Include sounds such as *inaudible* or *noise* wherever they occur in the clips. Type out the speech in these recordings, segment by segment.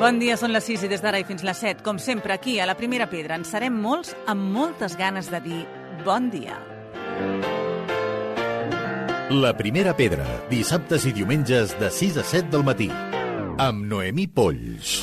Bon dia, són les 6 i des d'ara i fins les 7. Com sempre, aquí, a la Primera Pedra, en serem molts amb moltes ganes de dir bon dia. La Primera Pedra, dissabtes i diumenges de 6 a 7 del matí. Amb Noemí Polls.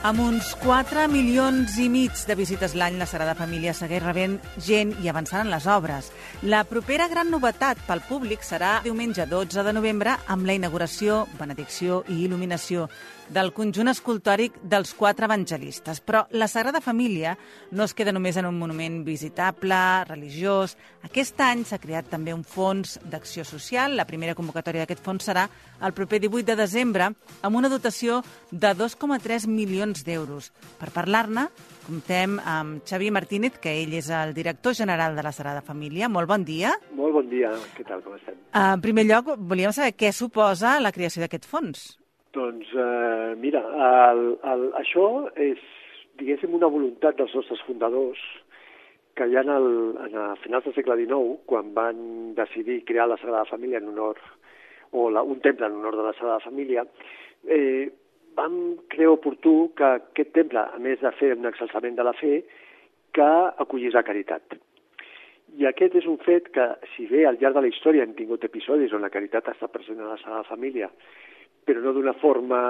Amb uns 4 milions i mig de visites l'any, la Sagrada Família segueix rebent gent i avançant en les obres. La propera gran novetat pel públic serà diumenge 12 de novembre amb la inauguració, benedicció i il·luminació del conjunt escultòric dels quatre evangelistes. Però la Sagrada Família no es queda només en un monument visitable, religiós. Aquest any s'ha creat també un fons d'acció social. La primera convocatòria d'aquest fons serà el proper 18 de desembre amb una dotació de 2,3 milions d'euros. Per parlar-ne, comptem amb Xavi Martínez, que ell és el director general de la Sagrada Família. Molt bon dia. Molt bon dia. Què tal, com estem? En primer lloc, volíem saber què suposa la creació d'aquest fons. Doncs eh, mira, el, el, això és, diguéssim, una voluntat dels nostres fundadors que ja en, el, en a finals del segle XIX, quan van decidir crear la Sagrada Família en honor, o la, un temple en honor de la Sagrada Família, eh, vam creure oportú que aquest temple, a més de fer un exalçament de la fe, que acollís la caritat. I aquest és un fet que, si bé al llarg de la història hem tingut episodis on la caritat està present a la Sagrada Família, però no d'una forma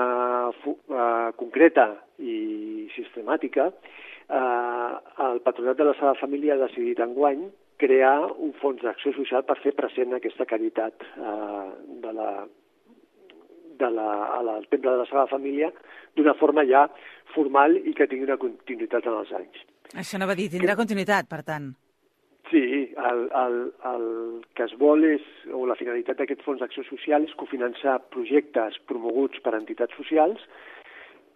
uh, concreta i sistemàtica, uh, el Patronat de la Sagrada Família ha decidit enguany crear un fons d'acció social per fer present aquesta caritat uh, de la, de la, a la, al Temple de la Sagrada Família d'una forma ja formal i que tingui una continuïtat en els anys. Això no va dir, tindrà que... continuïtat, per tant. Sí, el, el, el que es vol és, o la finalitat d'aquest fons d'acció social és cofinançar projectes promoguts per entitats socials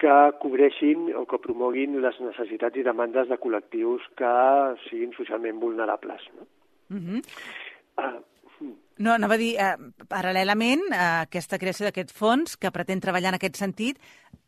que cobreixin o que promoguin les necessitats i demandes de col·lectius que siguin socialment vulnerables. No? Uh -huh. uh, no, no va dir, eh, paral·lelament a aquesta creació d'aquest fons, que pretén treballar en aquest sentit,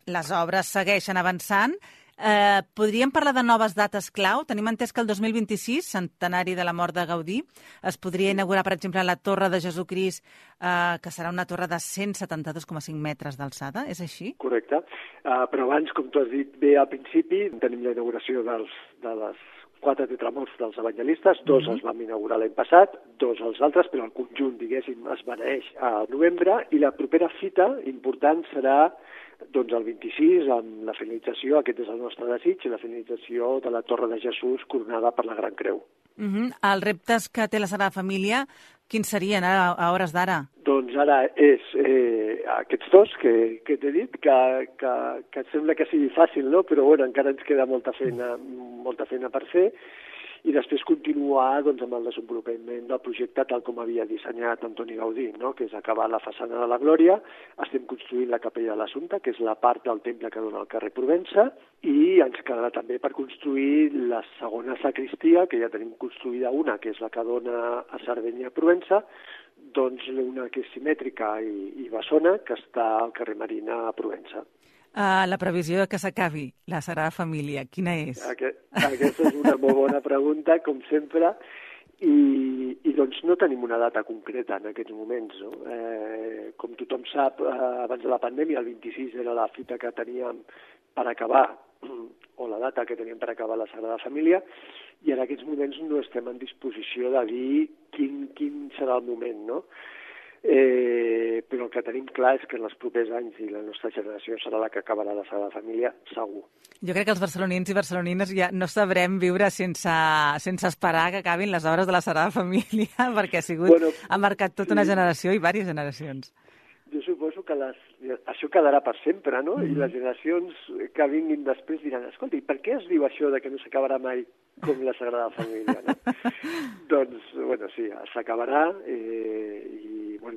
les obres segueixen avançant. Eh, podríem parlar de noves dates clau? Tenim entès que el 2026, centenari de la mort de Gaudí, es podria inaugurar, per exemple, la Torre de Jesucrist, eh, que serà una torre de 172,5 metres d'alçada, és així? Correcte, uh, però abans, com tu has dit bé al principi, tenim la inauguració dels, de les quatre tetramorfs dels evangelistes, dos mm -hmm. els vam inaugurar l'any passat, dos els altres, però el conjunt, diguéssim, es beneix a novembre, i la propera fita important serà doncs el 26, amb la finalització, aquest és el nostre desig, la finalització de la Torre de Jesús coronada per la Gran Creu. Uh -huh. Els reptes que té la Sagrada Família, quins serien a, a hores d'ara? Doncs ara és eh, aquests dos que, que t'he dit, que, que, que sembla que sigui fàcil, no? però bueno, encara ens queda molta feina, molta feina per fer, i després continuar doncs, amb el desenvolupament del projecte tal com havia dissenyat Antoni Gaudí, no? que és acabar la façana de la Glòria, estem construint la capella de l'Assumpte, que és la part del temple que dona al carrer Provença, i ens quedarà també per construir la segona sacristia, que ja tenim construïda una, que és la que dona a Sardenya Provença, doncs una que és simètrica i, i bessona, que està al carrer Marina a Provença. Uh, la previsió de que s'acabi la Sagrada Família, quina és? Aquest, aquesta és una molt bona pregunta, com sempre, i, i doncs no tenim una data concreta en aquests moments. No? Eh, com tothom sap, eh, abans de la pandèmia, el 26 era la fita que teníem per acabar, *clears throat* o la data que teníem per acabar la Sagrada Família, i en aquests moments no estem en disposició de dir quin, quin serà el moment, no? Eh, però el que tenim clar és que en els propers anys i la nostra generació serà la que acabarà la Sagrada Família, segur. Jo crec que els barcelonins i barcelonines ja no sabrem viure sense, sense esperar que acabin les obres de la Sagrada Família, *laughs* perquè ha sigut, bueno, ha marcat tota una generació i diverses generacions. Jo suposo que les, això quedarà per sempre, no? Mm. I les generacions que vinguin després diran, escolta, i per què es diu això de que no s'acabarà mai com la Sagrada Família, no? *laughs* doncs, bueno, sí, s'acabarà eh,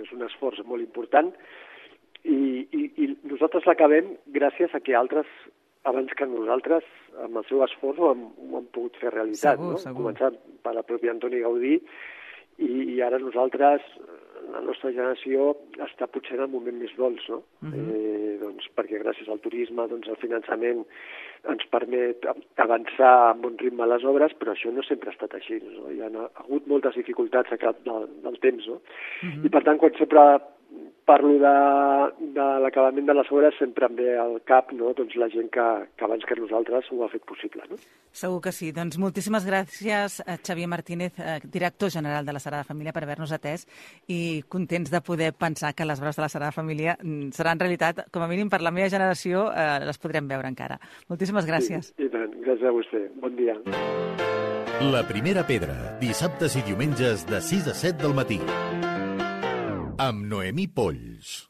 és un esforç molt important i, i, i nosaltres l'acabem gràcies a que altres abans que nosaltres, amb el seu esforç, ho hem, ho hem pogut fer realitat. Segur, no? segur. Començant per la pròpia Antoni Gaudí i, i ara nosaltres, la nostra generació, està potser en el moment més dolç, no? Uh -huh. eh, doncs, perquè gràcies al turisme, doncs, el finançament ens permet avançar amb un ritme a les obres, però això no sempre ha estat així. No? Hi ha hagut moltes dificultats a cap del, del temps. No? Uh -huh. I per tant, quan sempre parlo de, de l'acabament de les obres sempre em ve al cap no? doncs la gent que, que abans que nosaltres ho ha fet possible. No? Segur que sí. Doncs moltíssimes gràcies a Xavier Martínez, eh, director general de la Sagrada Família, per haver-nos atès i contents de poder pensar que les obres de la Sagrada Família mm, seran realitat, com a mínim per la meva generació, eh, les podrem veure encara. Moltíssimes gràcies. Sí, I tant. Gràcies a vostè. Bon dia. La primera pedra, dissabtes i diumenges de 6 a 7 del matí. Amb Noemí Polls.